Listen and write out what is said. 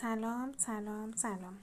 سلام سلام سلام.